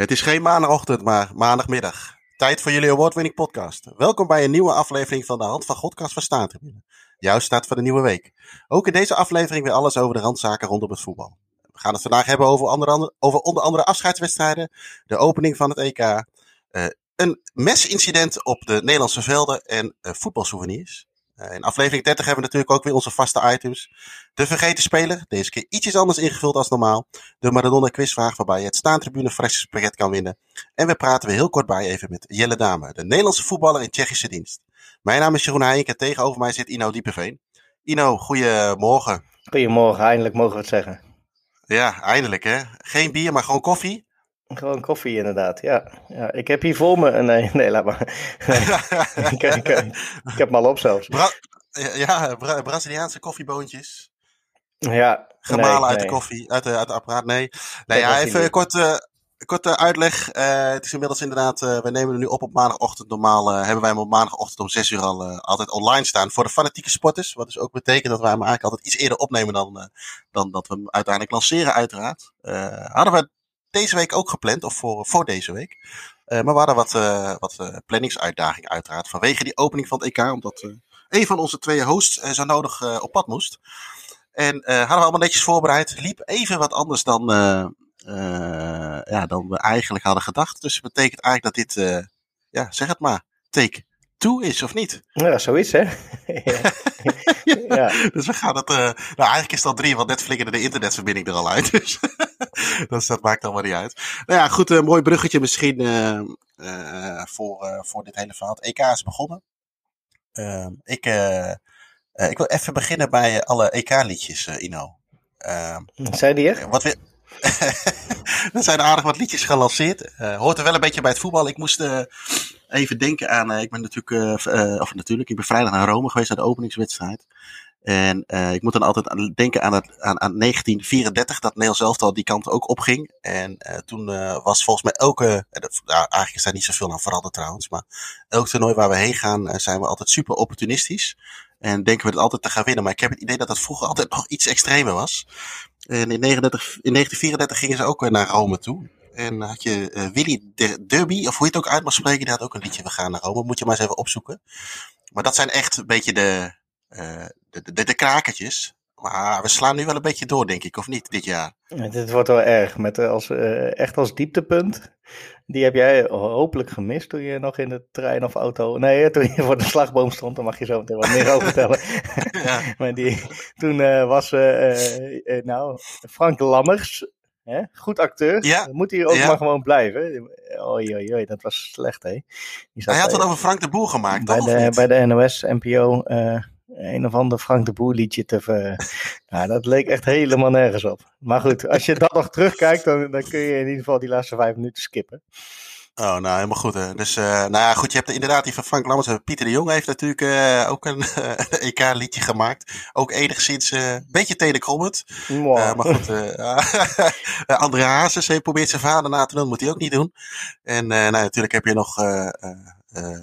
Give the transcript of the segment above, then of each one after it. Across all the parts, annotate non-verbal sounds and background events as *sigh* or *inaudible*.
Het is geen maandagochtend, maar maandagmiddag. Tijd voor jullie award-winning podcast. Welkom bij een nieuwe aflevering van de Hand van Godkast van. Jouw staat voor de nieuwe week. Ook in deze aflevering weer alles over de randzaken rondom het voetbal. We gaan het vandaag hebben over, andere, over onder andere afscheidswedstrijden, de opening van het EK, uh, een mesincident op de Nederlandse velden en uh, voetbalsouvenirs. Uh, in aflevering 30 hebben we natuurlijk ook weer onze vaste items. De vergeten speler, deze keer ietsjes anders ingevuld als normaal. De Maradona quizvraag waarbij je het staantribune fresjes pakket kan winnen. En we praten weer heel kort bij even met Jelle Dame, de Nederlandse voetballer in Tsjechische dienst. Mijn naam is Jeroen Heijink en tegenover mij zit Ino Diepeveen. Ino, goedemorgen. Goedemorgen, eindelijk mogen we het zeggen. Ja, eindelijk hè. Geen bier, maar gewoon koffie. Gewoon koffie, inderdaad. Ja, ja ik heb hier voor me een. Nee, *laughs* nee laat maar. *laughs* ik, ik, ik, heb hem al op zelfs. Bra ja, Bra Braziliaanse koffieboontjes. Ja. Gemalen nee, uit nee. de koffie, uit, de, uit het apparaat. Nee. Nee, ja, even kort. Uh, korte uitleg. Uh, het is inmiddels inderdaad, uh, we nemen het nu op op maandagochtend. Normaal uh, hebben wij hem op maandagochtend om 6 uur al altijd online staan voor de fanatieke sporters. Wat dus ook betekent dat wij hem eigenlijk altijd iets eerder opnemen dan, dan dat we hem uiteindelijk lanceren, uiteraard. hadden we deze week ook gepland, of voor, voor deze week. maar we hadden wat, wat planningsuitdaging uiteraard vanwege die opening van het EK. Omdat een van onze twee hosts zo nodig op pad moest. En hadden we allemaal netjes voorbereid. Liep even wat anders dan ja, dan we eigenlijk hadden gedacht. Dus dat betekent eigenlijk dat dit, ja, zeg het maar, take two is, of niet? Ja, zo is hè. *laughs* ja. *laughs* ja. Dus we gaan het, uh, nou eigenlijk is al drie, want net flikkerde de internetverbinding er al uit. *laughs* Dus, dat maakt allemaal niet uit. Nou ja, goed, een mooi bruggetje misschien voor, voor dit hele verhaal. Het EK is begonnen. Ehm, ik, ik wil even beginnen bij alle EK-liedjes, Ino. Ehm, Zijn die er? Wat we, *laughs* er zijn aardig wat liedjes gelanceerd. Uh, hoort er wel een beetje bij het voetbal. Ik moest uh, even denken aan. Uh, ik ben natuurlijk. of natuurlijk, ik ben vrijdag naar Rome geweest naar de openingswedstrijd. En ik moet dan altijd denken aan, het, aan, aan 1934, dat Nederlands elftal die kant ook opging. En toen was volgens mij elke. eigenlijk is daar niet zoveel aan veranderd trouwens. Maar elk toernooi waar we heen gaan, zijn we altijd super opportunistisch. En denken we het altijd te gaan winnen. Maar ik heb het idee dat het vroeger altijd *laughs* nog iets extremer was. En in, 39, in 1934 gingen ze ook naar Rome toe. En had je uh, Willy Derby, of hoe je het ook uit mag spreken, die had ook een liedje We gaan naar Rome. Moet je maar eens even opzoeken. Maar dat zijn echt een beetje de, uh, de, de, de krakertjes. Maar we slaan nu wel een beetje door, denk ik, of niet, dit jaar? Ja, dit wordt wel erg. Met als, uh, echt als dieptepunt. Die heb jij hopelijk gemist toen je nog in de trein of auto. Nee, toen je voor de slagboom stond. Daar mag je zo meteen wat meer over vertellen. *laughs* ja. *laughs* maar die, toen uh, was uh, nou, Frank Lammers. Hè? Goed acteur. Ja. Moet hij ook ja. maar gewoon blijven. Oei, oei, oei, dat was slecht, hè? Hij had het over Frank de Boer gemaakt, bij toch? De, bij de NOS, NPO een of ander Frank de Boer liedje te ver... *laughs* nou, dat leek echt helemaal nergens op. Maar goed, als je dat nog terugkijkt, dan, dan kun je in ieder geval die laatste vijf minuten skippen. Oh, nou, helemaal goed. Hè. Dus, uh, nou ja, goed, je hebt inderdaad die van Frank Lammers. Pieter de Jong heeft natuurlijk uh, ook een uh, EK-liedje gemaakt. Ook enigszins een beetje telekommend. Wow. maar goed, *laughs* André Hazes heeft probeert zijn vader na te doen, moet hij ook niet doen. En nou, natuurlijk heb je nog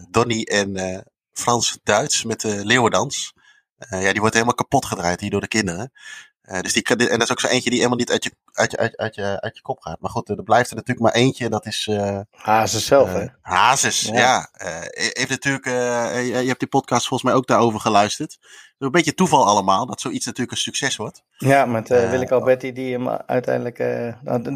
Donny en Frans Duits met de Leeuwendans. Uh, ja, die wordt helemaal kapot gedraaid hier door de kinderen. Uh, dus die, en dat is ook zo eentje die helemaal niet uit je, uit je, uit, uit je, uit je kop gaat. Maar goed, er blijft er natuurlijk maar eentje. Dat is... Uh, Hazes zelf, hè? Hazes, ja. ja. heeft natuurlijk, je hebt die podcast volgens mij ook daarover geluisterd. Een beetje toeval allemaal, dat zoiets natuurlijk een succes wordt. Ja, met Willeke Alberti die hem uiteindelijk,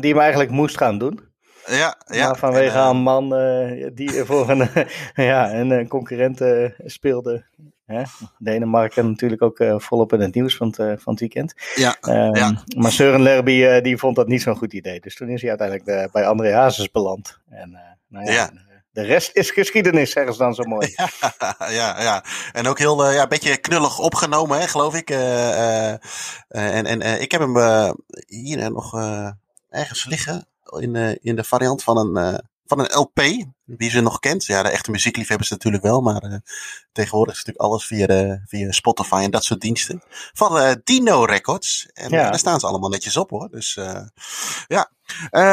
die hem eigenlijk moest gaan doen. Ja, ja. Maar vanwege en, een man uh, die voor een, *laughs* ja, een, een concurrent uh, speelde. Hè? Denemarken natuurlijk ook volop in het nieuws van het, van het weekend. Ja, um, ja. Maar Søren Lerby die vond dat niet zo'n goed idee. Dus toen is hij uiteindelijk bij André Hazes beland. En nou ja, ja. de rest is geschiedenis, zeggen ze dan zo mooi. Ja, *laughs* ja, ja. en ook heel ja, een beetje knullig opgenomen, hè, geloof ik. en en ik heb hem hier nog ergens liggen in, in de variant van een, van een LP. Wie ze nog kent. Ja, de echte muziekliefhebbers natuurlijk wel. Maar uh, tegenwoordig is natuurlijk alles via, de, via Spotify en dat soort diensten. Van Dino Records. En ja. daar staan ze allemaal netjes op hoor. Dus ja.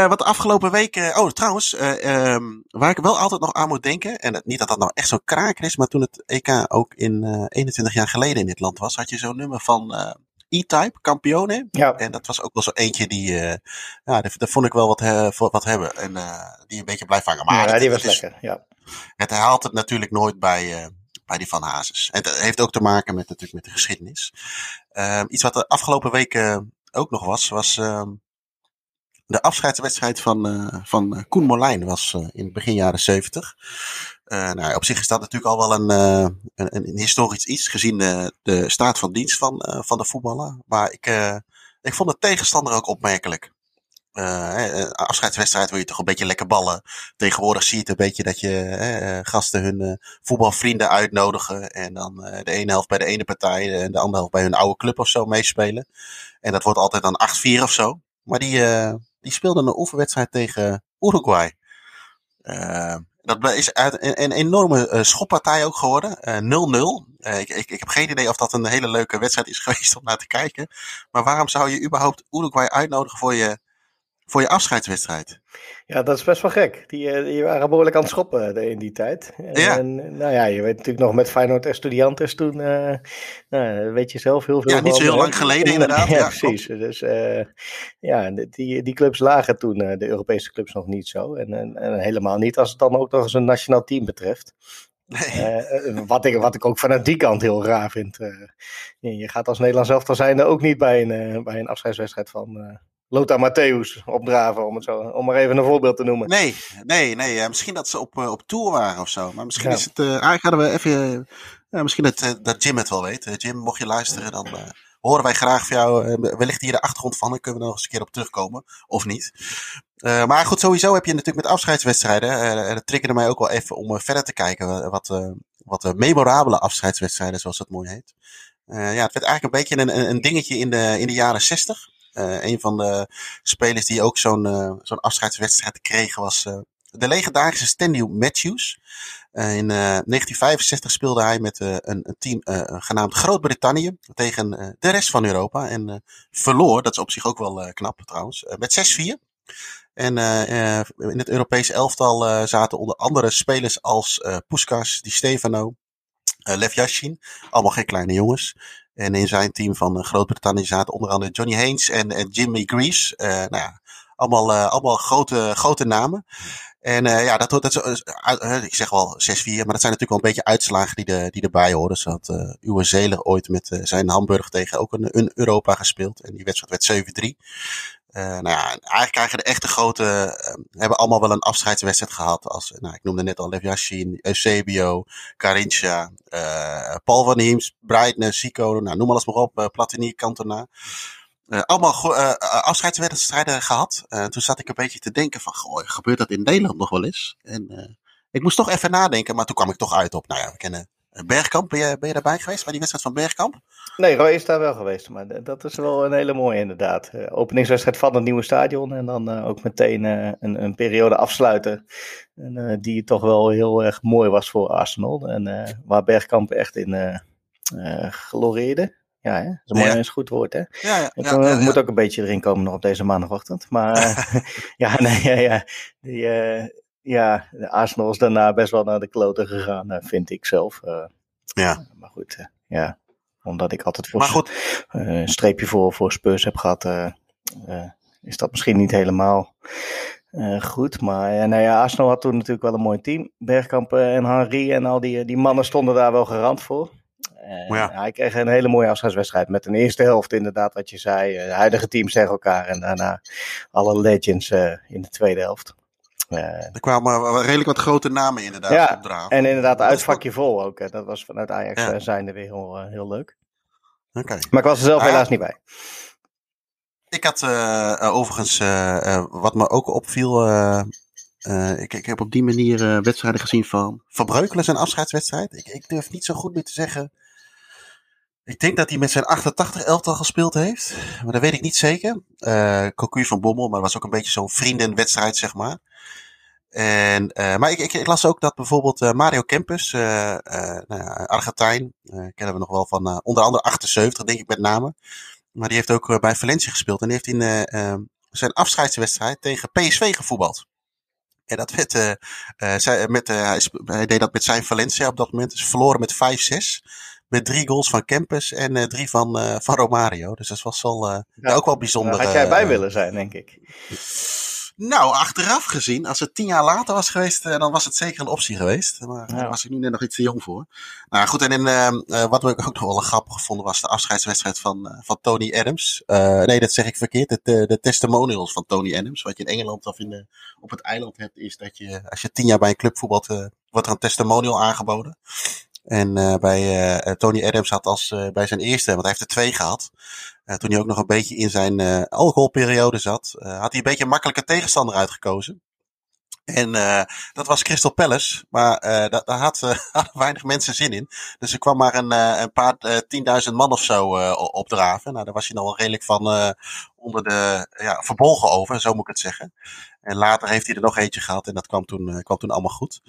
wat de afgelopen weken. oh, trouwens. um, waar ik wel altijd nog aan moet denken. En niet dat dat nou echt zo'n kraker is. Maar toen het EK ook in 21 jaar geleden in dit land was. Had je zo'n nummer van E-Type, kampioen. Ja. En dat was ook wel zo eentje die, uh, ja, daar vond ik wel wat, uh, wat hebben. En uh, die een beetje blijft hangen. Maar ja, die was lekker, ja. Het haalt het natuurlijk nooit bij, bij die Van Hazes. En het heeft ook te maken met, natuurlijk met de geschiedenis. Ehm, iets wat de afgelopen weken ook nog was, was ehm, de afscheidswedstrijd van, van Koen Molijn was in begin jaren zeventig. Uh, nou, op zich is dat natuurlijk al wel een, een, een, historisch iets, gezien de, staat van dienst van, van de voetballer. Maar ik, ik vond de tegenstander ook opmerkelijk. afscheidswedstrijd wil je toch een beetje lekker ballen. Tegenwoordig zie je het een beetje dat je gasten hun voetbalvrienden uitnodigen. En dan de ene helft bij de ene partij en de andere helft bij hun oude club of zo meespelen. En dat wordt altijd dan 8-4 of zo. Maar die, die speelde een oefenwedstrijd tegen Uruguay. Dat is een, enorme uh, schoppartij ook geworden. 0-0. Uh, ik, ik, ik, heb geen idee of dat een hele leuke wedstrijd is *laughs* geweest om naar te kijken. Maar waarom zou je überhaupt Uruguay uitnodigen voor je, voor je afscheidswedstrijd? Ja, dat is best wel gek. Die, die waren behoorlijk aan het schoppen in die tijd. Ja. En, nou ja, je weet natuurlijk nog met Feyenoord Estudiantes toen, uh, nou, weet je zelf heel veel Ja, niet zo heel lang geleden inderdaad. *laughs* Ja, ja precies. Dus uh, ja, die, die clubs lagen toen, uh, de Europese clubs, nog niet zo. En, en, en, helemaal niet als het dan ook nog eens een nationaal team betreft. Nee. wat, ik, wat ik ook vanuit die kant heel raar vind. je gaat als Nederlands elftal zijnde ook niet bij een, bij een afscheidswedstrijd van Lothar Matthäus opdraven, om, het zo, om maar even een voorbeeld te noemen. Nee, nee, nee. Misschien dat ze op, uh, op tour waren of zo. Maar misschien ja. is het. Uh, eigenlijk hadden we even. Uh, misschien dat, dat Jim het wel weet. Jim, mocht je luisteren, dan horen wij graag van jou. wellicht hier de achtergrond van. Dan kunnen we er nog eens een keer op terugkomen. Of niet. maar goed, sowieso heb je natuurlijk met afscheidswedstrijden. dat triggerde mij ook wel even om verder te kijken. Wat, wat memorabele afscheidswedstrijden, zoals dat mooi heet. ja, het werd eigenlijk een beetje een, een dingetje in de, in de jaren zestig. Uh, een van de spelers die ook zo'n uh, zo'n afscheidswedstrijd kreeg was uh, de legendarische Stanley Matthews. in 1965 speelde hij met een, een, team genaamd Groot-Brittannië tegen de rest van Europa. En verloor, dat is op zich ook wel knap trouwens, met 6-4. En in het Europese elftal zaten onder andere spelers als Puskas, Di Stefano, Lev Yashin. Allemaal geen kleine jongens. En in zijn team van Groot-Brittannië zaten onder andere Johnny Haynes en, en Jimmy Greaves. Uh, nou ja, allemaal, uh, allemaal grote, grote namen. En ja, dat, dat is, ik zeg wel 6-4, maar dat zijn natuurlijk wel een beetje uitslagen die, de, die erbij horen. Zo had uh, Uwe Zeler ooit met zijn Hamburg tegen ook een, een Europa gespeeld. En die wedstrijd werd 7-3. Uh, nou ja, eigenlijk krijgen de echte grote, uh, hebben allemaal wel een afscheidswedstrijd gehad. Als, nou, ik noemde net al Lev Yashin, Eusebio, Carinthia, uh, Paul van Heems, Breitner, Zico, nou, noem alles maar op, Platini, Cantona. allemaal afscheidswedstrijden gehad. toen zat ik een beetje te denken van, goh, gebeurt dat in Nederland nog wel eens? En ik moest toch even nadenken, maar toen kwam ik toch uit op, nou ja, we kennen Bergkamp, ben je, ben je daarbij geweest bij die wedstrijd van Bergkamp? Nee, Roy is daar wel geweest, maar dat is wel een hele mooie inderdaad. Uh, openingswedstrijd van het nieuwe stadion en dan uh, ook meteen uh, een, een, periode afsluiten. En, die toch wel heel erg mooi was voor Arsenal. En waar Bergkamp echt in gloreerde. Ja, hè? dat is een mooi ja. goed woord, hè? Ja, ja. moet ook een beetje erin komen nog op deze maandagochtend. Maar *laughs* *laughs* ja, nee, ja, ja. Die, ja, Arsenal is daarna best wel naar de kloten gegaan, vind ik zelf. ja. Maar goed, ja omdat ik altijd voor maar goed. Een streepje voor, voor Spurs heb gehad, is dat misschien niet helemaal goed. Maar nou ja, Arsenal had toen natuurlijk wel een mooi team. Bergkamp en Henry en al die, die mannen stonden daar wel garant voor. Ja. Hij kreeg een hele mooie afscheidswedstrijd met een eerste helft inderdaad wat je zei. De huidige teams tegen elkaar en daarna alle legends in de tweede helft. Er kwamen redelijk wat grote namen inderdaad ja. En inderdaad, uitvakje vol ook. Hè. Dat was vanuit Ajax ja. zijnde weer heel, uh, heel leuk. Okay. Maar ik was er zelf helaas uh, niet bij. Ik had uh, overigens, wat me ook opviel, ik, ik, heb op die manier wedstrijden gezien van Van Breukelen zijn afscheidswedstrijd. Ik, ik, durf niet zo goed meer te zeggen. Ik denk dat hij met zijn 88 elftal gespeeld heeft, maar dat weet ik niet zeker. Uh, Cocu van Bommel, maar dat was ook een beetje zo'n vriendenwedstrijd, zeg maar. En, uh, maar ik, ik, ik, las ook dat bijvoorbeeld uh, Mario Kempus, uh, nou ja, Argentijn, kennen we nog wel van onder andere 78, denk ik met name. Maar die heeft ook bij Valencia gespeeld en die heeft in zijn afscheidswedstrijd tegen PSV gevoetbald. En dat werd, zij, met, hij deed dat met zijn Valencia op dat moment, dus verloren met 5-6. met drie goals van Kempes en drie van, van Romario. Dus dat was wel, ja, ook wel bijzonder. Daar had jij bij willen zijn, denk ik. Nou, achteraf gezien, als het tien jaar later was geweest, eh, dan was het zeker een optie geweest. Maar daar was ik nu net nog iets te jong voor. Nou goed, en in, uh, wat we *laughs* ook nog wel grappig gevonden was de afscheidswedstrijd van, van Tony Adams. nee, dat zeg ik verkeerd. Het, de testimonials van Tony Adams. Wat je in Engeland of in de, op het eiland hebt, is dat je, als je tien jaar bij een club voetbalt, wordt er een testimonial aangeboden. En uh, bij uh, Tony Adams had als uh, bij zijn eerste, want hij heeft er twee gehad. Toen hij ook nog een beetje in zijn alcoholperiode zat, had hij een beetje een makkelijke tegenstander uitgekozen. En uh, dat was Crystal Palace. Maar daar had, *laughs* hadden weinig mensen zin in. Dus er kwam maar een, een paar tienduizend man of zo opdraven. Nou, daar was hij nog wel redelijk van onder de ja, verbolgen over, zo moet ik het zeggen. En later heeft hij er nog eentje gehad en dat kwam toen, kwam toen allemaal goed.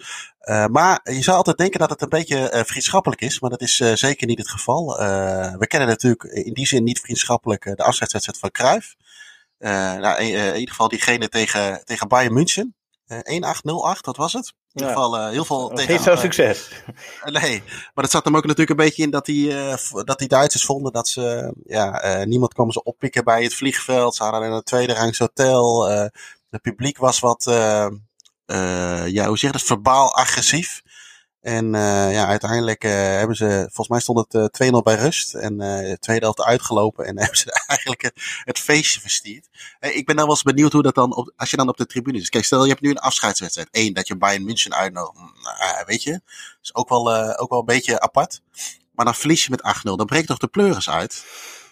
maar je zou altijd denken dat het een beetje vriendschappelijk is, maar dat is zeker niet het geval. we kennen natuurlijk in die zin niet vriendschappelijk de afscheidswedstrijd van Cruijff. nou, in, in, ieder geval diegene tegen, tegen Bayern München. 1808, wat was het? In ieder geval heel veel tegen. Geen zo'n succes. nee, maar het zat hem ook natuurlijk een beetje in dat die, dat die Duitsers vonden dat ze. Ja, niemand kwam ze oppikken bij het vliegveld. Ze hadden een tweede rangs hotel. Het publiek was wat. ja, hoe zeg je dat? Verbaal agressief. En uh, ja, uiteindelijk hebben ze, volgens mij stond het uh, eh, 2-0 bij rust. En de tweede helft uitgelopen. En *laughs* hebben ze eigenlijk het, feestje verstierd. ik ben dan wel eens benieuwd hoe dat dan, op, als je dan op de tribune is. Kijk, stel je hebt nu een afscheidswedstrijd. Eén, dat je Bayern München uitnodigt. Nou, weet je, is ook wel, ook wel een beetje apart. Maar dan verlies je met 8-0. Dan breekt toch de pleuris uit.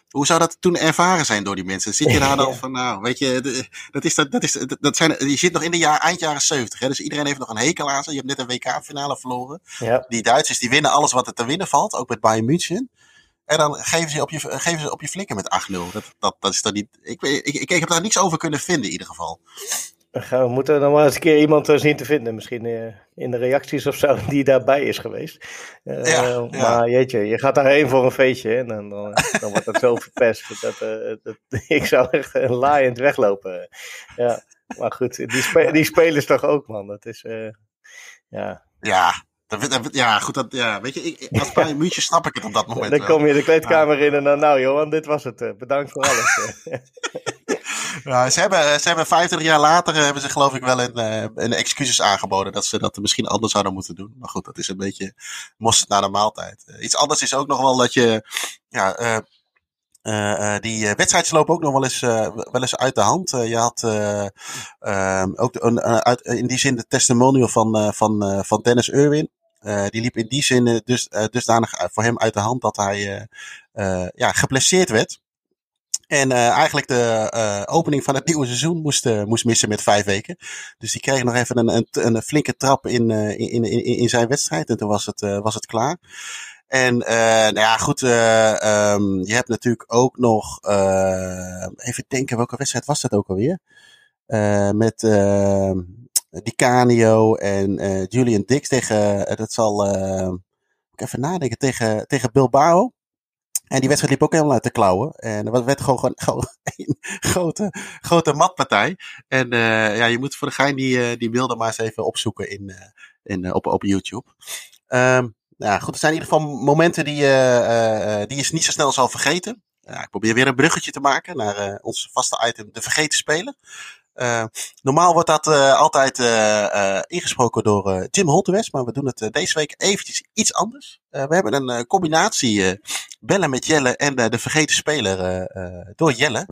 Hoe zou dat toen ervaren zijn door die mensen? Zit je daar dan *laughs* van, nou, weet je, dat is, dat, dat is, dat zijn, je zit nog in de jaar, eind jaren 70, hè, dus iedereen heeft nog een hekel aan ze. Je hebt net een WK-finale verloren. Ja. Die Duitsers, die winnen alles wat er te winnen valt, ook met Bayern München. En dan geven ze op je, geven ze op je flikken met 8-0. Dat, dat, dat is dan niet, ik, ik, ik, ik heb daar niks over kunnen vinden in ieder geval. We moeten nog maar eens een keer iemand zien te vinden. Misschien uh, in de reacties of zo, *laughs* die daarbij is geweest. Uh, ja, maar jeetje, je gaat daarheen voor een feestje en dan, dan, dan wordt dat zo *laughs* verpest. Dat, uh, dat, *laughs* ik zou echt een laaiend weglopen. Ja, maar goed, die, spe die spelers toch ook, man. Dat is, ja. Ja, ja, goed, dat, ja, weet je, ik, als een muurtje snap ik het op dat moment Dan kom je de kleedkamer in en dan, nou Johan, dit was het. Bedankt voor alles. Ja, ze, hebben, ze hebben 25 jaar later eh, hebben ze geloof ik wel een, eh, een excuses aangeboden dat ze dat misschien anders zouden moeten doen. Maar goed, dat is een beetje mosterd na de maaltijd. Iets anders is ook nog wel dat je, ja, die wedstrijds lopen ook nog wel eens, wel eens uit de hand. je had ehm, ook een, in die zin de testimonial van, van, van Dennis Irwin. die liep in die zin dus, dusdanig voor hem uit de hand dat hij ja, geblesseerd werd. En uh, eigenlijk de uh, opening van het *laughs* nieuwe seizoen moest, uh, moest missen met vijf weken. Dus die kreeg nog even een, een, een flinke trap in, in, in, in zijn wedstrijd. En toen was het, was het klaar. En nou ja, goed, um, je hebt natuurlijk ook nog, even denken, welke wedstrijd was dat ook alweer? met Di Canio en Julian Dix tegen, dat zal, even nadenken, tegen, tegen Bilbao. En die wedstrijd liep ook helemaal uit de klauwen. En het werd gewoon, gewoon *laughs* een grote, grote matpartij. En uh, ja, je moet voor de gein die, uh, die beelden maar eens even opzoeken in, uh, in, op, op YouTube. Um, nou goed, het zijn in ieder geval momenten die, die je niet zo snel zal vergeten. Ik probeer weer een bruggetje te maken naar ons vaste item, de vergeten speler. Uh, normaal wordt dat uh, altijd uh, ingesproken door Jim Holtewes, maar we doen het deze week eventjes iets anders. we hebben een combinatie bellen met Jelle en de vergeten speler door Jelle.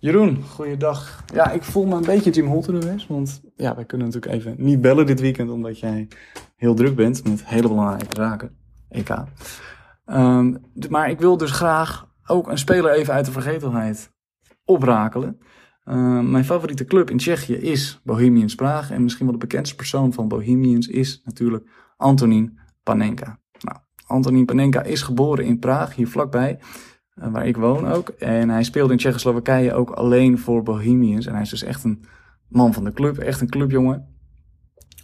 Jeroen, goeiedag. Ja, ik voel me een beetje Jim Holter want ja, wij kunnen natuurlijk even niet bellen dit weekend, omdat jij heel druk bent met hele belangrijke zaken, EK. Um, maar ik wil dus graag ook een speler even uit de vergetelheid oprakelen. Um, mijn favoriete club in Tsjechië is Bohemians Praag. En misschien wel de bekendste persoon van Bohemians is natuurlijk Antonin Panenka. Nou, Antonin Panenka is geboren in Praag, hier vlakbij. Waar ik woon ook. En hij speelde in Tsjechoslowakije ook alleen voor Bohemians. En hij is dus echt een man van de club, echt een clubjongen.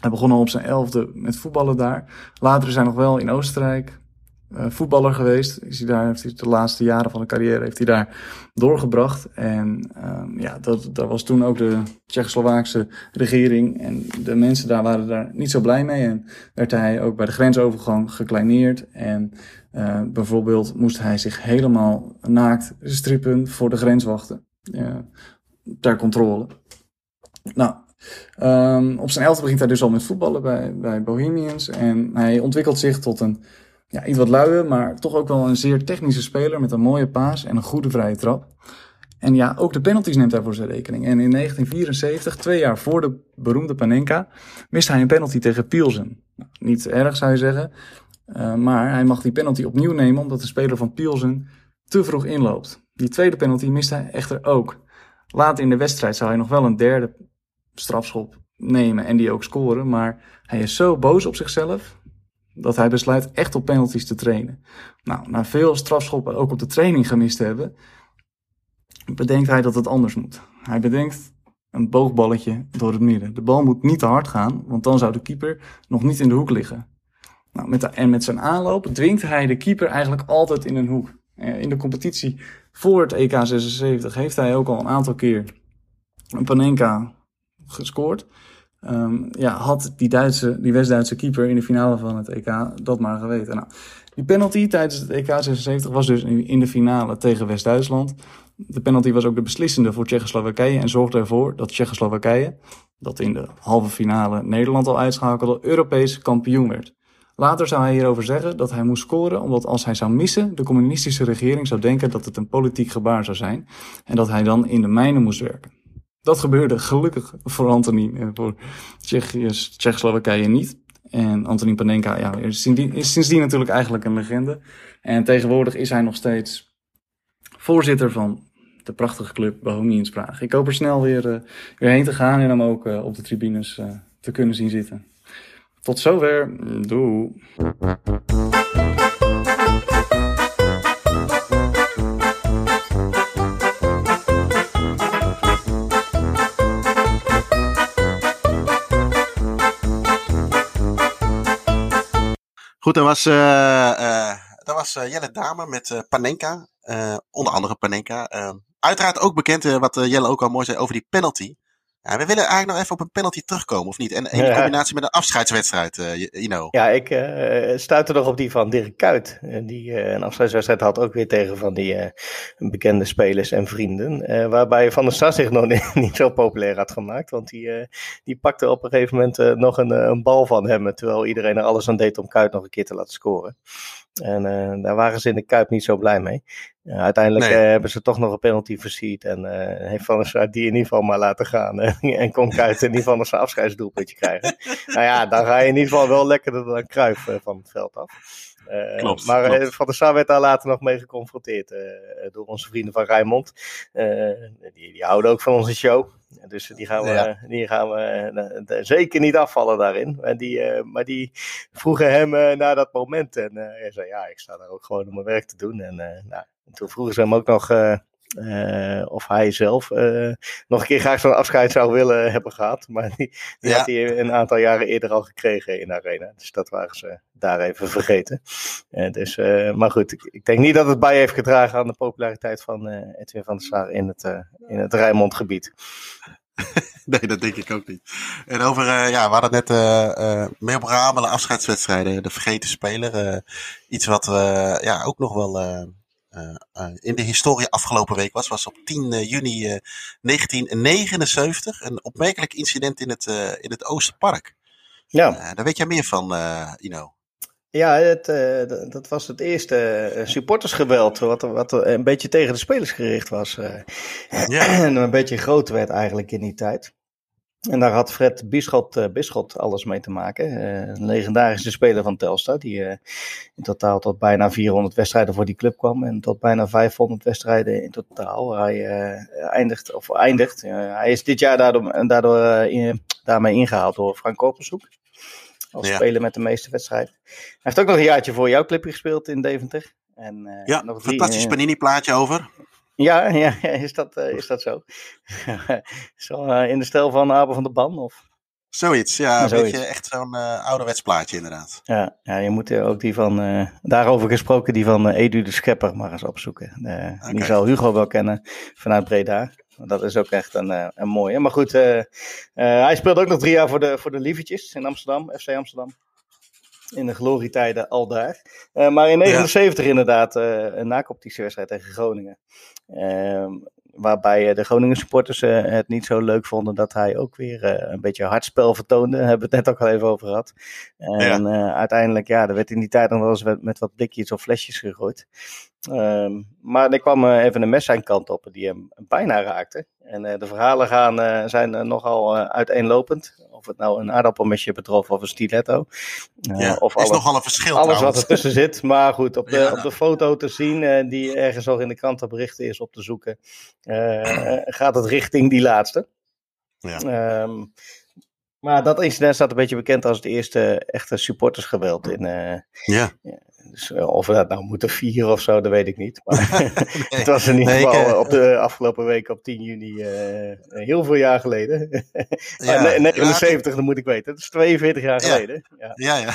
Hij begon al op zijn elfde met voetballen daar. Later is hij nog wel in Oostenrijk voetballer geweest. Is hij daar, heeft hij de laatste jaren van de carrière heeft hij daar doorgebracht. En uh, ja, dat, dat was toen ook de Tsjechoslowaakse regering. En de mensen daar waren daar niet zo blij mee. En werd hij ook bij de grensovergang gekleineerd. En uh, bijvoorbeeld moest hij zich helemaal naakt strippen voor de grenswachten. Uh, ter controle. Nou, um, op zijn elfde begint hij dus al met voetballen bij, bij Bohemians. En hij ontwikkelt zich tot een ja, iets wat luie, maar toch ook wel een zeer technische speler met een mooie paas en een goede vrije trap. En ja, ook de penalties neemt hij voor zijn rekening. En in 1974, twee jaar voor de beroemde Panenka, mist hij een penalty tegen Pielsen. Nou, niet erg zou je zeggen, uh, maar hij mag die penalty opnieuw nemen omdat de speler van Pielsen te vroeg inloopt. Die tweede penalty mist hij echter ook. Later in de wedstrijd zou hij nog wel een derde strafschop nemen en die ook scoren, maar hij is zo boos op zichzelf dat hij besluit echt op penalties te trainen. Nou, na veel strafschoppen ook op de training gemist te hebben, bedenkt hij dat het anders moet. Hij bedenkt een boogballetje door het midden. De bal moet niet te hard gaan, want dan zou de keeper nog niet in de hoek liggen. Nou, met de, en met zijn aanloop dwingt hij de keeper eigenlijk altijd in een hoek. Eh, in de competitie voor het EK 76 heeft hij ook al een aantal keer een Panenka gescoord. Um, ja, had die, Duitse, die West-Duitse keeper in de finale van het EK dat maar geweten. Nou, die penalty tijdens het EK 76 was dus in de finale tegen West-Duitsland. De penalty was ook de beslissende voor Tsjechoslowakije en zorgde ervoor dat Tsjechoslowakije, dat in de halve finale Nederland al uitschakelde, Europees kampioen werd. Later zou hij hierover zeggen dat hij moest scoren omdat als hij zou missen, de communistische regering zou denken dat het een politiek gebaar zou zijn en dat hij dan in de mijnen moest werken. Dat gebeurde gelukkig voor Antonin en voor Tsjechië, Tsjechoslowakije niet. En Antonin Panenka ja, is, sindsdien, is sindsdien natuurlijk eigenlijk een legende. En tegenwoordig is hij nog steeds voorzitter van de prachtige club Bohemians Praag. Ik hoop er snel weer, uh, weer heen te gaan en hem ook op de tribunes te kunnen zien zitten. Tot zover. Doei. Goed, dat was, uh, uh, dat was Jelle Dame met Panenka. onder andere Panenka. uiteraard ook bekend, wat Jelle ook al mooi zei, over die penalty. Ja, we willen eigenlijk nog even op een penalty terugkomen, of niet? En in combinatie met een afscheidswedstrijd, uh, you know. Ja, ik uh, stuitte nog op die van Dirk Kuyt. Die uh, een afscheidswedstrijd had ook weer tegen van die bekende spelers en vrienden. waarbij Van der Sar zich nog *laughs* niet, niet, zo populair had gemaakt. Want die, die pakte op een gegeven moment nog een, een bal van hem. Terwijl iedereen er alles aan deed om Kuyt nog een keer te laten scoren. En uh, daar waren ze in de Kuip niet zo blij mee. Uiteindelijk nee. uh, hebben ze toch nog een penalty versierd. En heeft Van der Sar die in ieder geval maar laten gaan. *laughs* en kon Kuit in ieder geval zijn afscheidsdoelpuntje krijgen. nou ja, dan ga je in ieder geval wel lekkerder dan Kruif van het veld af. klopt, maar klopt. Van der Sar werd daar later nog mee geconfronteerd door onze vrienden van Rijnmond. die, die houden ook van onze show. Dus die gaan we, ja. die gaan we zeker niet afvallen daarin. En die, maar die vroegen hem naar dat moment. En hij zei: Ja, ik sta daar ook gewoon om mijn werk te doen. En, nou, en toen vroegen ze hem ook nog of hij zelf nog een keer graag zo'n afscheid zou willen hebben gehad. Maar die, die ja. had hij een aantal jaren eerder al gekregen in de arena. Dus dat waren ze daar even vergeten. dus, maar goed, ik, ik, denk niet dat het bij heeft gedragen aan de populariteit van Edwin van der Sar in het, in het Rijnmondgebied. *laughs* nee, dat denk ik ook niet. En over, ja, we hadden net memorabele afscheidswedstrijden. De vergeten speler. iets wat we ja, ook nog wel in de historie afgelopen week was. Was op 10 juni 1979. Een opmerkelijk incident in het, in het Oosterpark. Ja. daar weet jij meer van, Ino. Ja, het, uh, dat was het eerste supportersgeweld, wat, wat een beetje tegen de spelers gericht was. Uh, ja. *clears throat* en een beetje groot werd eigenlijk in die tijd. En daar had Fred Bischot, Bischot alles mee te maken. een legendarische speler van Telstar, die in totaal tot bijna 400 wedstrijden voor die club kwam. En tot bijna 500 wedstrijden in totaal. Hij eindigt, of eindigt, hij is dit jaar daardoor, daardoor in, daarmee ingehaald door Frank Korpershoek. Als ja. speler met de meeste wedstrijden. Hij heeft ook nog een jaartje voor jouw clubje gespeeld in Deventer. En, ja, nog drie, fantastisch uh, panini-plaatje over. Ja, *laughs* ja is, dat, uh, is dat zo? *laughs* zo in de stijl van Abel van der Ban? Of? Zoiets, ja. Een beetje echt zo'n uh, ouderwets plaatje inderdaad. Ja, ja, je moet ook die van, uh, daarover gesproken, die van uh, Edu de Schepper maar eens opzoeken. Okay. Die zal Hugo wel kennen vanuit Breda. Dat is ook echt een, een mooie. Maar goed, hij speelde ook nog drie jaar voor de, voor de Lievertjes in Amsterdam, FC Amsterdam. In de glorietijden al daar. maar in 79 ja. inderdaad een nakoptische wedstrijd tegen Groningen. Ehm, waarbij de Groningen supporters uh, het niet zo leuk vonden dat hij ook weer uh, een beetje hardspel vertoonde. Daar *laughs* hebben we het net ook al even over gehad. En ja. uh, uiteindelijk, ja, er werd in die tijd nog wel eens met, met wat blikjes of flesjes gegooid. Um, maar er kwam even een mes zijn kant op die hem bijna raakte. En de verhalen gaan, zijn nogal uiteenlopend. Of het nou een aardappelmesje betrof of een stiletto. ja, of alles, is nogal een verschil Alles trouwens. wat ertussen zit. Maar goed, op de, ja. op de foto te zien, die ergens nog in de krantenberichten is op te zoeken, gaat het richting die laatste. Ja. Um, maar dat incident staat een beetje bekend als het eerste echte supportersgeweld in, uh, ja. Dus eh, of we dat nou moeten vieren of zo, dat weet ik niet. Maar *laughs* nee, het was in ieder geval nee, ik, op de afgelopen week op 10 juni uh, heel veel jaar geleden. *laughs* ja, 79, ja, dat moet ik weten. Dat is 42 jaar ja. geleden. Ja, ja. ja.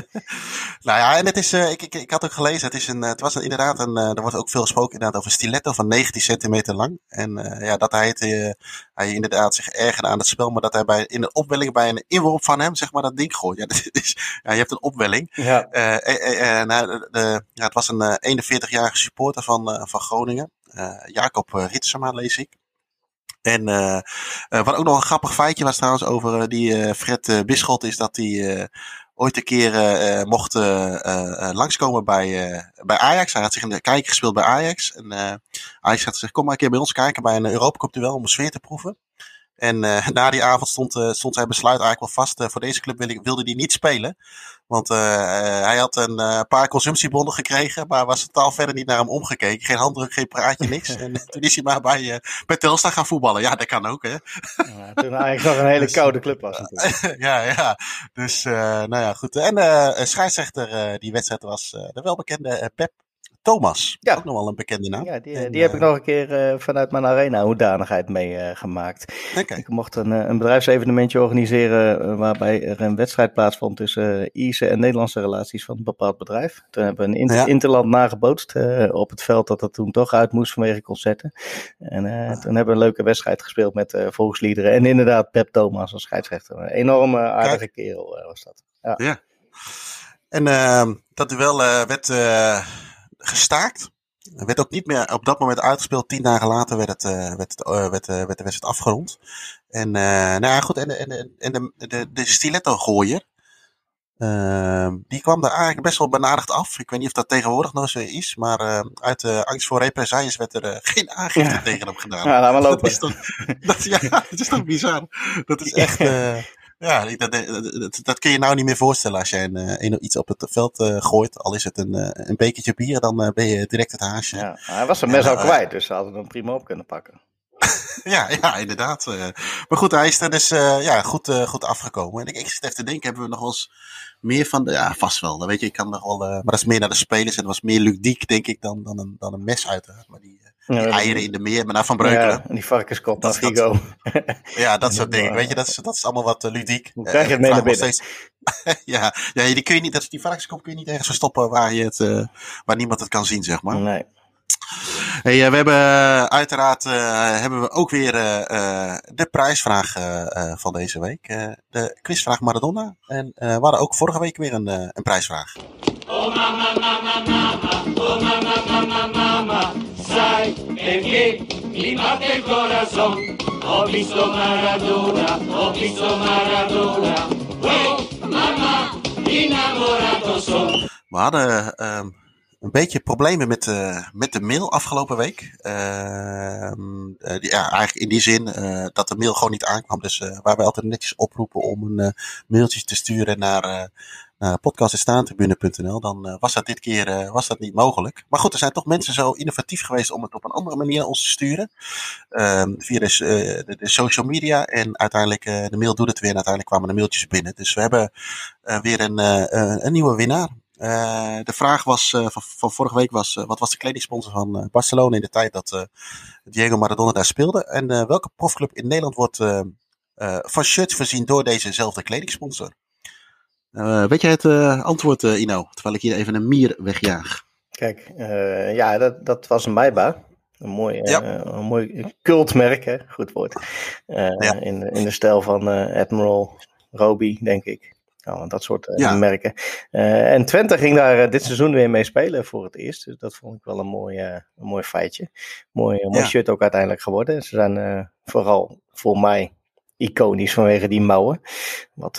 *laughs* nou ja, en het is, uh, ik, ik, ik had ook gelezen, het, is een, het was een, inderdaad een, er wordt ook veel gesproken inderdaad over een stiletto van 19 centimeter lang. En ja, dat hij, het, hij inderdaad zich ergerde aan het spel, maar dat hij bij, in de opwelling bij een inworp van hem, zeg maar, dat ding gooit. Ja, dat is, ja je hebt een opwelling. Ja. En de, de, ja, het was een uh, 41-jarige supporter van, uh, van Groningen. Jacob Ritsema, lees ik. En wat ook nog een grappig feitje was trouwens over die Fred Bisschot, is dat hij ooit een keer mocht langskomen bij, bij Ajax. Hij had zich in de kijker gespeeld bij Ajax. En Ajax had gezegd, kom maar een keer bij ons kijken bij een Europa Cup duel om een sfeer te proeven. En uh, na die avond stond, uh, stond zijn besluit eigenlijk wel vast. Uh, voor deze club wilde, wilde hij niet spelen. Want hij had een paar consumptiebonden gekregen. Maar was totaal verder niet naar hem omgekeken. Geen handdruk, geen praatje, niks. *laughs* en toen is hij maar bij, bij Telstar gaan voetballen. Ja, dat kan ook, hè. Ja, toen eigenlijk nog een hele koude club was. *laughs* ja, ja. Dus, nou ja, goed. En scheidsrechter die wedstrijd was de welbekende Pep Thomas. Ja. Ook nog wel een bekende naam. Ja, die, en, die heb ik nog een keer uh, vanuit mijn arena hoedanigheid meegemaakt. Uh, okay. Ik mocht een, een bedrijfsevenementje organiseren uh, waarbij er een wedstrijd plaatsvond tussen Ierse en Nederlandse relaties van een bepaald bedrijf. Toen hebben we een inter ja. interland nagebootst op het veld dat dat toen toch uit moest vanwege concerten. En ah. toen hebben we een leuke wedstrijd gespeeld met volksliederen en inderdaad Pep Thomas als scheidsrechter. Een enorme aardige Kijk. kerel was dat. Ja. ja. En ehm, dat duel werd gestaakt. Er werd ook niet meer op dat moment uitgespeeld. Tien dagen later werd, het, uh, werd, het, uh, werd, uh, werd de wedstrijd afgerond. En, nou ja, goed, en, de, en, de, en de, de, de stiletto-gooier, die kwam daar eigenlijk best wel benadigd af. Ik weet niet of dat tegenwoordig nog zo is, maar uit angst voor represailles werd er geen aangifte ja. tegen hem gedaan. Ja, laat maar *laughs* lopen. Dat is toch, dat, ja, *laughs* dat is toch bizar. Dat is echt... Ja, dat, dat, dat, kun je nou niet meer voorstellen als jij een, een, iets op het veld uh, gooit. Al is het een, een bekertje bier, dan uh, ben je direct het haasje. Ja, hij was zijn mes al kwijt, dus ze hadden hem prima op kunnen pakken. *laughs* ja, ja, inderdaad. Maar goed, hij is er dus ja, goed, goed afgekomen. En ik, ik zit even te denken, hebben we nog wel eens meer van de... Ja, vast wel. Dan weet je, ik kan nog wel... maar dat is meer naar de spelers en dat was meer ludiek, denk ik, dan, dan, een, dan een mes uiteraard. Maar die, die ja, eieren in de meer, maar naar Van Breukelen. Ja, en die varkenskop naar Figo. ja, dat soort *laughs* dingen. Weet je, dat is, dat is allemaal wat uh, ludiek. Hoe krijg je het mee naar binnen? Steeds, *laughs* ja, ja die, kun je niet, dat, die varkenskop kun je niet ergens verstoppen waar, je het, uh, waar niemand het kan zien, zeg maar. Nee. Hey, we hebben uiteraard hebben we ook weer de prijsvraag van deze week. de quizvraag Maradona. En we hadden ook vorige week weer een, een prijsvraag. Oh mama, mama, mama, Visto Maradona. Oh, mama. We hadden um, een beetje problemen met, uh, met de mail afgelopen week. Uh, uh, ja, eigenlijk in die zin dat de mail gewoon niet aankwam. Dus waar wij altijd netjes oproepen om een mailtje te sturen naar uh, podcast.staantribune.nl, dan uh, was dat dit keer uh, was dat niet mogelijk. Maar goed, er zijn toch mensen zo innovatief geweest om het op een andere manier naar ons te sturen. Ehm, via de, de, de, social media. En uiteindelijk, de mail doet het weer. En uiteindelijk kwamen de mailtjes binnen. Dus we hebben weer een, een nieuwe winnaar. de vraag was, van, van, vorige week was, wat was de kledingsponsor van Barcelona in de tijd dat Diego Maradona daar speelde? En welke profclub in Nederland wordt van shirts voorzien door dezezelfde kledingsponsor. Weet jij het antwoord, Ino? Terwijl ik hier even een mier wegjaag. Kijk, ja, dat, dat was een Maiba. Een mooi, een mooi cultmerk, hè? goed woord. in, in de stijl van Admiral Roby, denk ik. Nou, dat soort uh, merken. Uh, en Twente ging daar uh, dit seizoen weer mee spelen voor het eerst. Dus dat vond ik wel een mooi, een mooi feitje. Mooi, mooi shirt ook uiteindelijk geworden. Ze zijn vooral voor mij iconisch vanwege die mouwen. Wat,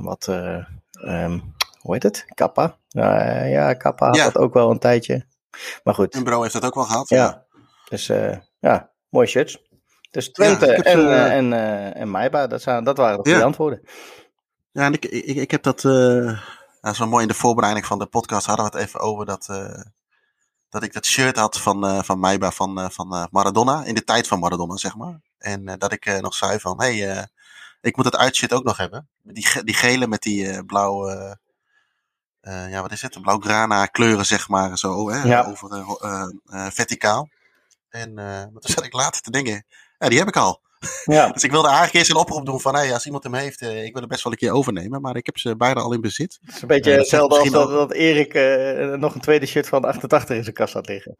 wat um, hoe heet het? Kappa. ja, Kappa had dat ook wel een tijdje. Maar goed. En Bro heeft dat ook wel gehad. Ja. Dus ja, mooi shirts. Dus Twente en, uh, en, uh, en Maiba, dat, zijn, dat waren de antwoorden. Ja, en ik, ik, ik heb dat. Uh, dat is wel mooi in de voorbereiding van de podcast hadden we het even over dat. Dat ik dat shirt had van, van Maiba van, van Maradona. In de tijd van Maradona, zeg maar. En dat ik nog zei van. Hé, hey, ik moet dat uitshit ook nog hebben. Die, die gele met die blauwe. ja, wat is het? Blauw-grana kleuren, zeg maar. Zo, hè, ja. over verticaal. En toen zat ik later te denken. Ja, die heb ik al. *laughs* Ja. dus ik wilde eigenlijk eerst een oproep doen van, hey, als iemand hem heeft, ik wil het best wel een keer overnemen. Maar ik heb ze beide al in bezit. Het is een beetje uh, hetzelfde als dat, dat Erik uh, nog een tweede shirt van 88 in zijn kast had liggen.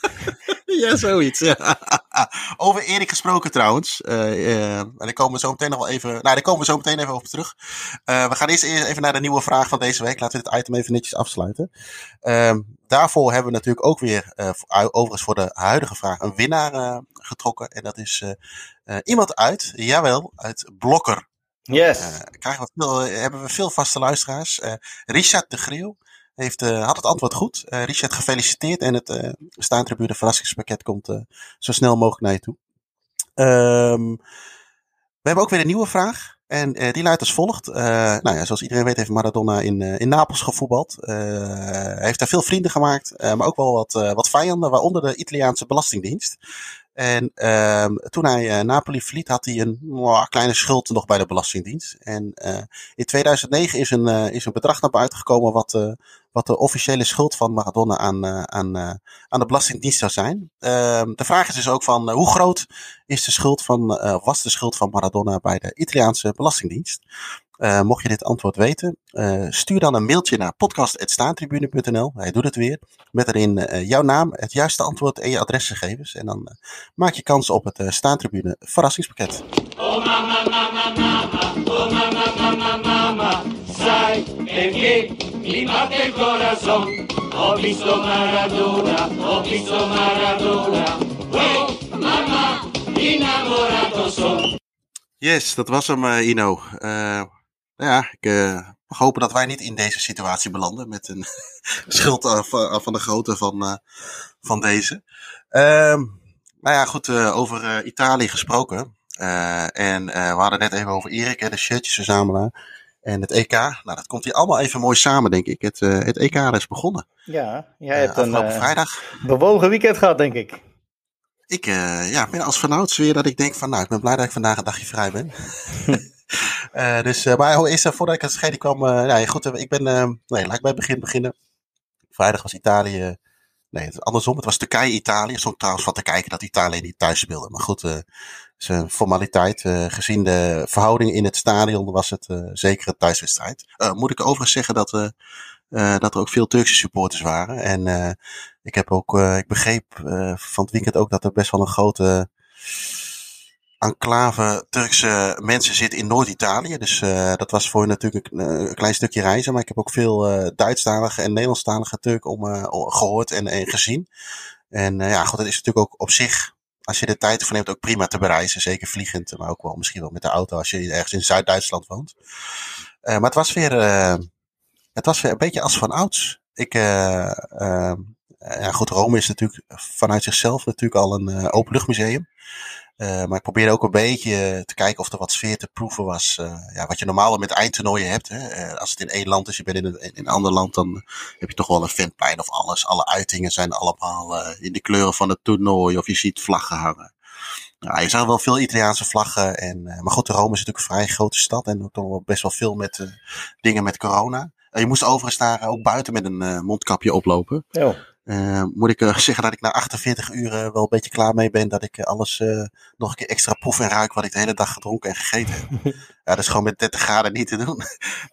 *laughs* ja, zoiets. Ja. Over Erik gesproken trouwens. Uh, en daar komen we zo meteen nog wel even. Nou, daar komen we zo meteen even over terug. Uh, we gaan eerst even naar de nieuwe vraag van deze week. Laten we dit item even netjes afsluiten. Uh, daarvoor hebben we natuurlijk ook weer, uh, overigens voor de huidige vraag, een winnaar getrokken. En dat is iemand uit, jawel, uit Blokker. Yes. krijgen we veel, hebben we veel vaste luisteraars. Richard de Griel heeft, uh, had het antwoord goed. Uh, Richard, gefeliciteerd. En het uh, staantribune verrassingspakket komt zo snel mogelijk naar je toe. Um, we hebben ook weer een nieuwe vraag. En die luidt als volgt. nou ja, zoals iedereen weet heeft Maradona in, in Napels gevoetbald. hij heeft daar veel vrienden gemaakt. maar ook wel wat, wat vijanden, waaronder de Italiaanse Belastingdienst. En uh, toen hij uh, Napoli verliet, had hij een kleine schuld nog bij de Belastingdienst. En uh, in 2009 is een, uh, is een bedrag naar buiten gekomen wat, wat de officiële schuld van Maradona aan, aan, aan de Belastingdienst zou zijn. Ehm, de vraag is dus ook van hoe groot is de schuld van, was de schuld van Maradona bij de Italiaanse Belastingdienst? Uh, mocht je dit antwoord weten, uh, stuur dan een mailtje naar podcast.staantribune.nl. Hij doet het weer. Met erin uh, jouw naam, het juiste antwoord en je adresgegevens. En dan maak je kans op het Staantribune verrassingspakket. Oh mama, mama, mama, oh mama, mama, mama, sai perché mi batte il corazon. Ho visto Maradona, ho visto Maradona. Oh mama, innamorato son. Yes, dat was hem, Ino. Uh, ja, ik uh, mag hopen dat wij niet in deze situatie belanden met een *laughs* schuld af, van de grootte van, uh, van deze. Um, nou ja, goed, uh, over Italië gesproken. en we hadden net even over Erik, de shirtjes verzamelaar. En het EK, nou dat komt hier allemaal even mooi samen, denk ik. Het, het EK is begonnen. Ja, jij hebt een vrijdag. bewogen weekend gehad, denk ik. Ik ja, ben als vanouds weer dat ik denk van, nou, ik ben blij dat ik vandaag een dagje vrij ben. *laughs* Uh, *laughs* dus, uh, maar eerst uh, voordat ik het vergeet, ik kwam. Uh, ja, goed, ik ben. nee, laat ik bij het begin beginnen. Vrijdag was Italië. Nee, het, andersom. Het was Turkije-Italië. Stond trouwens van te kijken dat Italië niet thuis speelde. Maar goed, het is een formaliteit. gezien de verhouding in het stadion was het zeker een thuiswedstrijd. moet ik overigens zeggen dat, dat er ook veel Turkse supporters waren. En ik heb ook, ik begreep van het weekend ook dat er best wel een grote enclave Turkse mensen zitten in Noord-Italië. Dus uh, dat was voor hen natuurlijk een, een, klein stukje reizen. Maar ik heb ook veel uh, Duitsstalige en Nederlandstalige Turken om, gehoord en, en, gezien. En ja, goed, dat is natuurlijk ook op zich, als je de tijd ervoor neemt, ook prima te bereizen. Zeker vliegend, maar ook wel misschien wel met de auto als je ergens in Zuid-Duitsland woont. maar het was weer, het was weer een beetje als van ouds. Ik, goed, Rome is natuurlijk vanuit zichzelf natuurlijk al een openluchtmuseum. Uh, maar ik probeerde ook een beetje te kijken of er wat sfeer te proeven was. Uh, ja, wat je normaal met eindtoernooien hebt. Hè? Uh, als het in één land is, je bent in een, ander land, dan heb je toch wel een ventplein of alles. Alle uitingen zijn allemaal in de kleuren van het toernooi of je ziet vlaggen hangen. Ja, je zag wel veel Italiaanse vlaggen. En, maar goed, Rome is natuurlijk een vrij grote stad en ook toch wel best wel veel met dingen met corona. je moest overigens daar ook buiten met een mondkapje oplopen. Ja. Uh, moet ik uh, zeggen dat ik na 48 uur wel een beetje klaar mee ben. Dat ik alles nog een keer extra proef en ruik wat ik de hele dag gedronken en gegeten heb. *laughs* ja, dat is gewoon met 30 graden niet te doen.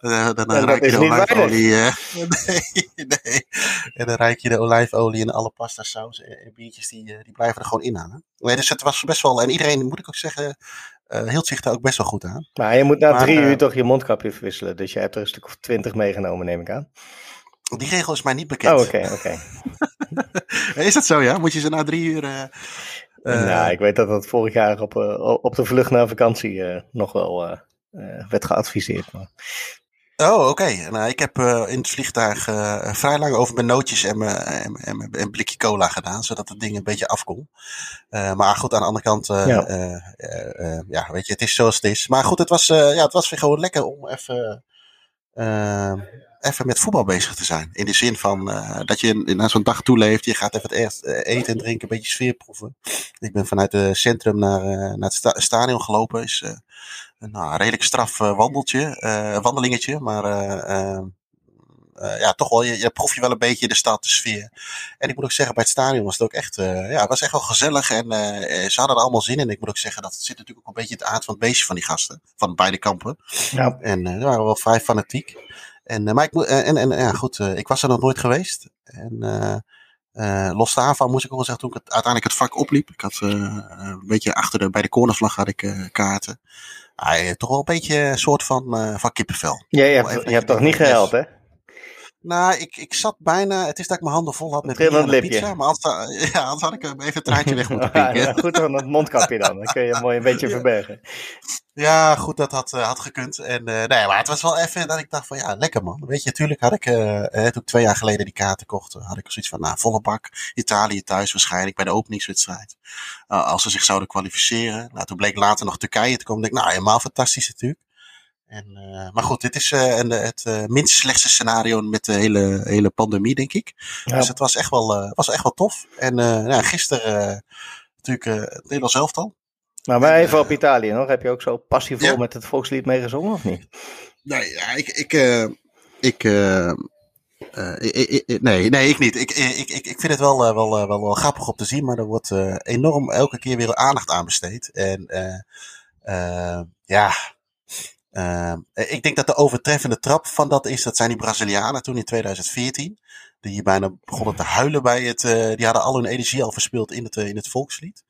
*laughs* dan dan Ja, ruik je de olijfolie. eh, *laughs* nee, nee. En dan ruik je de olijfolie en alle pasta saus en, biertjes die, eh, die blijven er gewoon in hangen. Nee, dus het was best wel. En iedereen, moet ik ook zeggen, eh, hield zich daar ook best wel goed aan. Maar je moet na Maar, drie eh, uur toch je mondkapje verwisselen. Dus je hebt er een stuk of twintig meegenomen, neem ik aan. Die regel is mij niet bekend. Oh, oké, oké. *laughs* Is dat zo, ja? Moet je ze na drie uur. eh, eh, nou, ik weet dat dat vorig jaar op, eh, op de vlucht naar vakantie eh, nog wel eh, eh, werd geadviseerd. Maar... Oh, oké. Nou, ik heb eh, in het vliegtuig eh, vrij lang over mijn nootjes en mijn, en, mijn- en, en blikje cola gedaan, zodat het ding een beetje afkomt. Eh, maar goed, aan de andere kant, eh, Ja. eh, eh, eh, ja, weet je, het is zoals het is. Maar goed, het was, eh, ja, het was weer gewoon lekker om even, eh, even met voetbal bezig te zijn. In de zin van eh, dat je naar zo'n dag toeleeft, je gaat even het eerst eh, eten en drinken, een beetje sfeer proeven. Ik ben vanuit het centrum naar, eh, naar het sta- stadion gelopen. Is, een nou, redelijk straf wandeltje, wandelingetje, maar eh, eh, eh, ja, toch wel, je, je proef je wel een beetje de stad, de sfeer. En ik moet ook zeggen, bij het stadion was het ook echt, ja, het was echt wel gezellig en ze hadden er allemaal zin in. Ik moet ook zeggen, dat zit natuurlijk ook een beetje in het aard van het beestje van die gasten, van beide kampen. Ja. En die waren wel vrij fanatiek. En, eh, maar ik, eh, en, en ja, goed, eh, ik was er nog nooit geweest. En eh, eh, los daarvan moest ik ook wel zeggen, toen ik het, uiteindelijk het vak opliep. Ik had eh, een beetje achter de, bij de cornervlag had ik eh, kaarten. Ah, eh, toch wel een beetje een soort van, eh, van kippenvel. Ja, je hebt, je hebt toch niet gehuild, hè? Nou, ik, ik zat bijna. Het is dat ik mijn handen vol had met Trillend bier en lipje. pizza. Maar anders, *laughs* ja, anders had ik hem even het traantje weg moeten *laughs* Ja, pinken. goed dan het mondkapje dan. Dan kun je mooi een beetje *laughs* Ja. verbergen. Ja, goed, dat had, eh, had gekund. En, eh, nee, maar het was wel even dat ik dacht van ja, lekker man. Weet je, natuurlijk had ik, eh, eh, toen ik twee jaar geleden die kaarten kocht, had ik zoiets van, nou, volle bak. Italië thuis waarschijnlijk bij de openingswedstrijd. Eh, als ze zich zouden kwalificeren. Nou, toen bleek later nog Turkije te komen. Ik dacht, nou, helemaal fantastisch natuurlijk. En, eh, maar goed, dit is eh, een, het eh, minst slechtste scenario met de hele, hele pandemie, denk ik. Ja. Dus het was echt wel, eh, was echt wel tof. En eh, ja, gisteren eh, natuurlijk eh, het Nederlands elftal. Maar wij even op Italië nog. Heb je ook zo passievol Ja. met het volkslied meegezongen of niet? Nee, ja, ik. ik, eh, ik eh, eh, ik- ik- ik- nee, nee, ik niet. Ik, ik, ik, ik vind het wel, eh, wel, eh, wel, wel grappig om te zien, maar er wordt eh, enorm elke keer weer aandacht aan besteed. En eh, eh, ja, eh, ik denk dat de overtreffende trap van dat is, dat zijn die Brazilianen toen in 2014. Die hier bijna begonnen te huilen bij het, eh, die hadden al hun energie al verspild in het, eh, in het volkslied.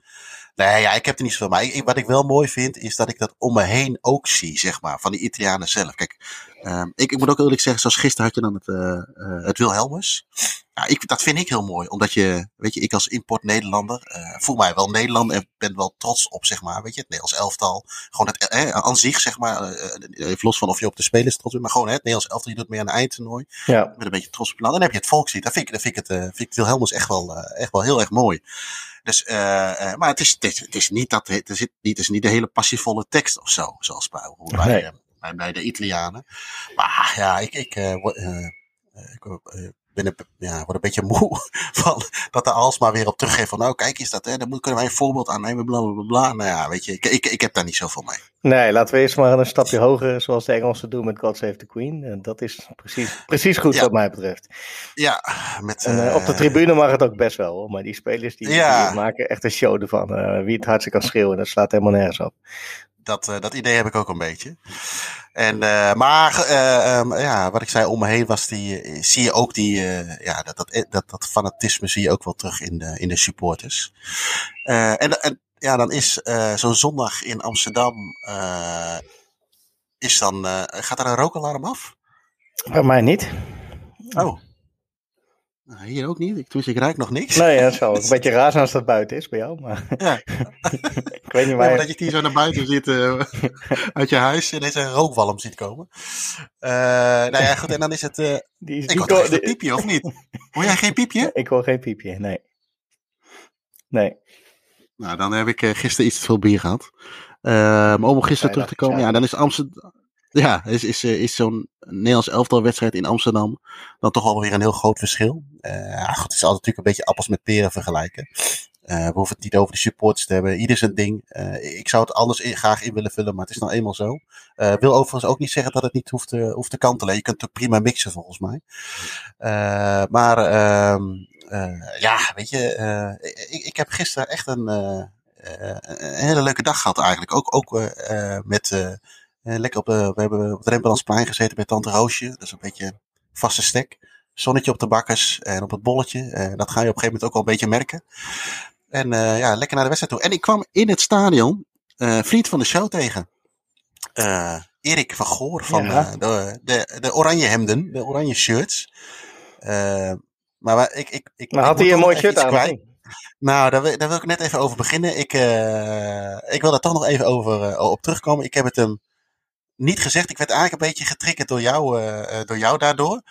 Nee, ja, ik heb er niet zoveel. Maar ik, wat ik wel mooi vind, is dat ik dat om me heen ook zie, zeg maar, van die Italianen zelf. Kijk, ehm, ik, ik moet ook eerlijk zeggen, zoals gisteren had je dan het, eh, het Wilhelmus. Ja, ik, dat vind ik heel mooi, omdat je, weet je, ik als import Nederlander eh, voel mij wel Nederland en ben wel trots op, zeg maar, weet je, het Nederlands elftal. Gewoon het, eh, aan zich, zeg maar, even los van of je op de spelers trots bent, maar gewoon hè, het Nederlands elftal, je doet mee aan een eindtoernooi Ja. met een beetje trots op je land. En dan heb je het volkslied. Dan vind ik, vind ik het, vind ik Wilhelmus echt wel, echt wel heel erg mooi. Dus, eh, eh, maar het is, het, is, het is niet dat, het is niet, het is niet de hele passievolle tekst of zo, zoals bij, bij, Nee. eh, bij, bij de Italianen. Maar ja, ik, ik, eh, eh, eh, ik eh, ben een, ja, word een beetje *laughs* moe van dat er alsmaar weer op teruggeeft van, nou kijk eens dat, hè, dan moet- kunnen wij een voorbeeld aannemen, bla bla bla. bla. Nou ja, weet je, ik, ik, ik heb daar niet zoveel mee. Nee, laten we eerst maar een stapje hoger, zoals de Engelsen doen met God Save the Queen. En dat is precies, precies goed Ja. wat mij betreft. Ja, met, En eh, op de eh, tribune mag het ook best wel, hoor. maar die spelers die, Ja. die maken echt een show ervan. Eh, wie het hardste kan schreeuwen, dat slaat helemaal nergens op. Dat, eh, dat idee heb ik ook een beetje. En, eh, maar eh, ehm, ja, wat ik zei om me heen was die, zie je ook die, ja, dat, dat, dat, dat fanatisme zie je ook wel terug in de, in de supporters. En, en ja, dan is zo'n zondag in Amsterdam, is dan, gaat er een rookalarm af? Bij mij niet. Oh. Nou, hier ook niet. Ik, dus ik ruik nog niks. Nee, dat zou ook een beetje raar zijn als dat buiten is bij jou. Maar Ja. *laughs* ik weet niet waar. dat je hier zo naar buiten zit eh, *laughs* uit je huis en deze rookwalm ziet komen. Eh nou ja, goed. En dan is het... eh, die, is- Ik die hoor toch een piepje, of niet? Hoor jij geen piepje? *laughs* Ik hoor geen piepje, nee. Nee. Nou, dan heb ik gisteren iets te veel bier gehad. Eh, maar om op gisteren terug te komen, ja, dan is Amsterdam... Ja, is, is, eh, is zo'n Nederlands elftal wedstrijd in Amsterdam dan toch wel weer een heel groot verschil. Eh, ja, goed, het is altijd natuurlijk een beetje appels met peren vergelijken. we hoeven het niet over de supporters te hebben. Ieder zijn ding. ik zou het anders graag in willen vullen, maar het is nou eenmaal zo. wil overigens ook niet zeggen dat het niet hoeft, te, hoeft te kantelen. Je kunt het prima mixen volgens mij. maar ehm, ja, weet je, ik, ik, heb gisteren echt een, een hele leuke dag gehad eigenlijk. Ook, ook met lekker op de, we hebben op het Rembrandtsplein gezeten bij Tante Roosje. Dat is een beetje vaste stek. Zonnetje op de bakkers en op het bolletje. dat ga je op een gegeven moment ook wel een beetje merken. En ja, lekker naar de wedstrijd toe. En ik kwam in het stadion vriend van de show tegen. Erik van Goor van ja. de, de, de, oranje hemden, de oranje shirts. maar ik, ik, ik, maar had hij een mooi shirt aan? Nou, daar wil, daar wil ik net even over beginnen. Ik, ik wil daar toch nog even over op terugkomen. Ik heb het hem niet gezegd. Ik werd eigenlijk een beetje getriggerd door jou, door jou daardoor.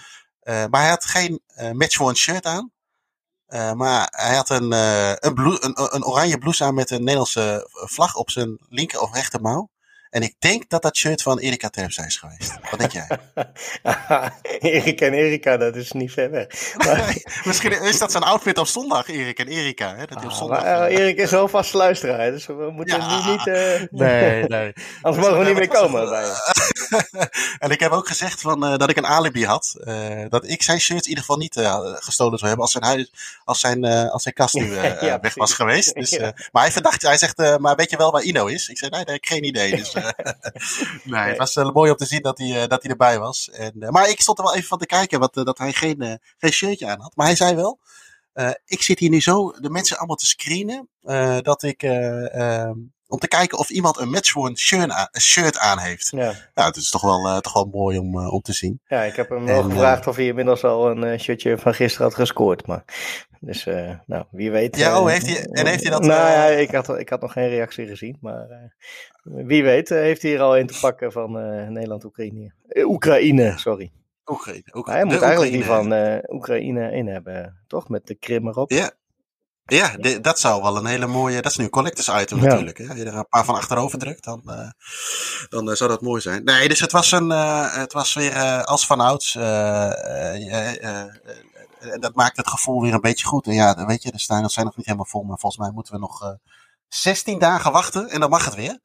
maar hij had geen match one shirt aan. Maar hij had een, een, een, een, oranje blouse aan met een Nederlandse vlag op zijn linker of rechtermouw. En ik denk dat dat shirt van Erika Terpstra is geweest. Wat denk jij? *laughs* Erik en Erika, dat is niet ver weg. *laughs* Misschien is dat zijn outfit op zondag, Erik en Erika. Hè? Dat op ah, zondag, maar, uh, Erik is wel vast luisteraar, dus we moeten ja. nu niet... Uh... Nee, nee. *laughs* Anders mogen we niet meer komen bij En ik heb ook gezegd van, uh, dat ik een alibi had. dat ik zijn shirt in ieder geval niet gestolen zou hebben als zijn, huis, als zijn, als zijn kast nu ja, weg was geweest. Dus, maar hij verdacht, hij zegt, maar weet je wel waar Ino is? Ik zei, nee, daar heb ik geen idee. Dus, *laughs* nee, het was uh, mooi om te zien dat hij, uh, dat hij erbij was. En, uh, maar ik stond er wel even van te kijken wat, dat hij geen, geen shirtje aan had. Maar hij zei wel, ik zit hier nu zo de mensen allemaal te screenen, dat ik ehm, om te kijken of iemand een match voor een shirt aan, shirt aan heeft. Ja. ja, het is toch wel, toch wel mooi om, om te zien. Ja, ik heb hem wel gevraagd of hij inmiddels al een shirtje van gisteren had gescoord. Maar, dus, nou, wie weet. Ja, oh, heeft hij, en heeft hij dat... Nou ja, ik had, ik had nog geen reactie gezien. Maar wie weet heeft hij er al in te pakken van Nederland-Oekraïne. Oekraïne, sorry. Oekraïne. Oekraïne. Hij moet eigenlijk die van Oekraïne in hebben, toch? Met de Krim erop. Ja, ja, dat zou wel een hele mooie. Dat is nu een collectors item natuurlijk. Hè? Als je er een paar van achterover drukt, dan, uh, dan uh, zou dat mooi zijn. Nee, dus het was, een, uh, het was weer als van ouds. dat maakt het gevoel weer een beetje goed. En ja, weet je, de stadions zijn nog niet helemaal vol. Maar volgens mij moeten we nog 16 dagen wachten en dan mag het weer.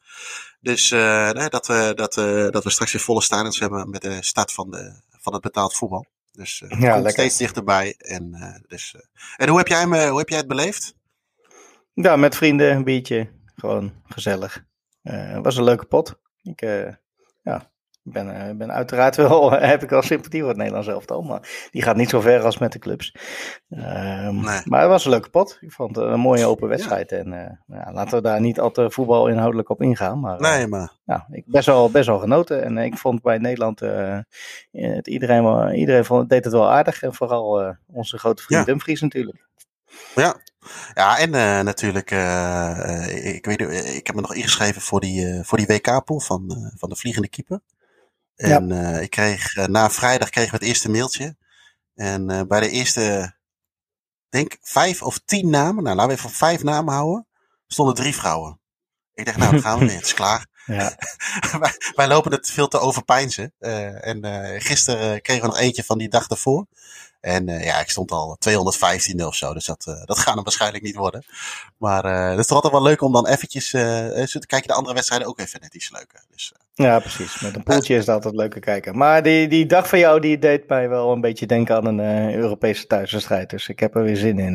Dus dat, we, dat, dat we straks weer volle stadions hebben met de start van, de, van het betaald voetbal. Dus uh, ja, komt steeds dichterbij. En, uh, dus, uh, en hoe, heb jij me, hoe heb jij het beleefd? Ja, met vrienden een beetje. Gewoon gezellig. Het was een leuke pot. Ik, ja, ben, uh, ben uiteraard wel, *laughs* heb ik wel sympathie voor het Nederlands elftal, maar die gaat niet zo ver als met de clubs. Um, nee. Maar het was een leuke pot. Ik vond het een mooie open wedstrijd. Ja. En uh, ja, laten we daar niet al te voetbalinhoudelijk op ingaan. Maar, nee, eh, maar. Ja, ik best wel, best wel genoten. En ik vond bij Nederland, uh, het, iedereen, iedereen vond, deed het wel aardig. En vooral onze grote vriend ja. Dumfries natuurlijk. Ja, ja, en uh, natuurlijk, uh, ik, weet, ik heb me nog ingeschreven voor die, voor die WK-pool van, van de vliegende keeper. En ja. uh, ik kreeg, uh, na vrijdag kregen we het eerste mailtje. En uh, bij de eerste, denk vijf of tien namen, nou laten we even vijf namen houden, stonden drie vrouwen. Ik dacht, nou, dan gaan we weer, het is klaar. Ja. *laughs* wij, wij, lopen het veel te overpijnzen. en gisteren kregen we nog eentje van die dag ervoor. En uh, ja, ik stond al 215 of zo. Dus dat, uh, dat gaat hem waarschijnlijk niet worden. Maar uh, het is toch altijd wel leuk om dan eventjes te kijken de andere wedstrijden ook even net iets leuker. Dus, ja, precies. Met een poeltje is dat altijd leuke kijken. Maar die, die dag van jou, die deed mij wel een beetje denken aan een Europese thuiswedstrijd. Dus ik heb er weer zin in.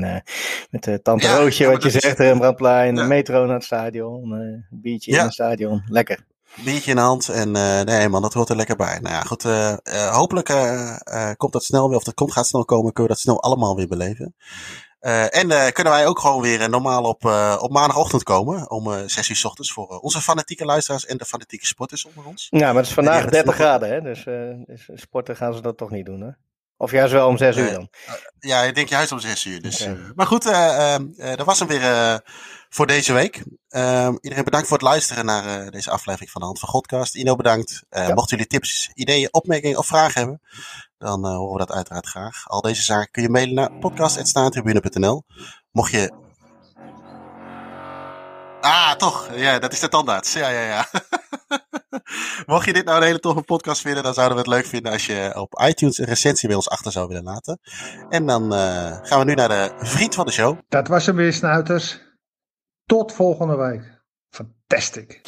met de Tante ja, Roosje, wat je zegt, Rembrandtplein, ja. metro naar het stadion, een biertje in het stadion. Lekker biertje in de hand. En uh, nee man, dat hoort er lekker bij. Nou ja, goed. Uh, uh, hopelijk komt dat snel weer, of dat komt, gaat snel komen, kunnen we dat snel allemaal weer beleven. En kunnen wij ook gewoon weer normaal op, op maandagochtend komen. Om zes uur s ochtends voor onze fanatieke luisteraars en de fanatieke sporters onder ons. Ja, maar het is vandaag 30 graden, hè? Dus, dus sporten gaan ze dat toch niet doen, hè? Of juist wel om zes uur dan? ja, ik denk juist om zes uur. Dus, okay. maar goed, dat was hem weer voor deze week. Uh, iedereen bedankt voor het luisteren naar deze aflevering van de Hand van Godcast. Ino bedankt. Ja. Mochten jullie tips, ideeën, opmerkingen of vragen hebben, dan uh, horen we dat uiteraard graag. Al deze zaken kun je mailen naar podcast.staantribune.nl. Mocht je... Ah, toch. Ja, dat is de tandarts. Ja, ja, ja. *laughs* Mocht je dit nou een hele toffe podcast vinden, dan zouden we het leuk vinden als je op iTunes een recensie bij ons achter zou willen laten. En dan gaan we nu naar de vriend van de show. Dat was hem weer, Snuiters. Tot volgende week. Fantastic.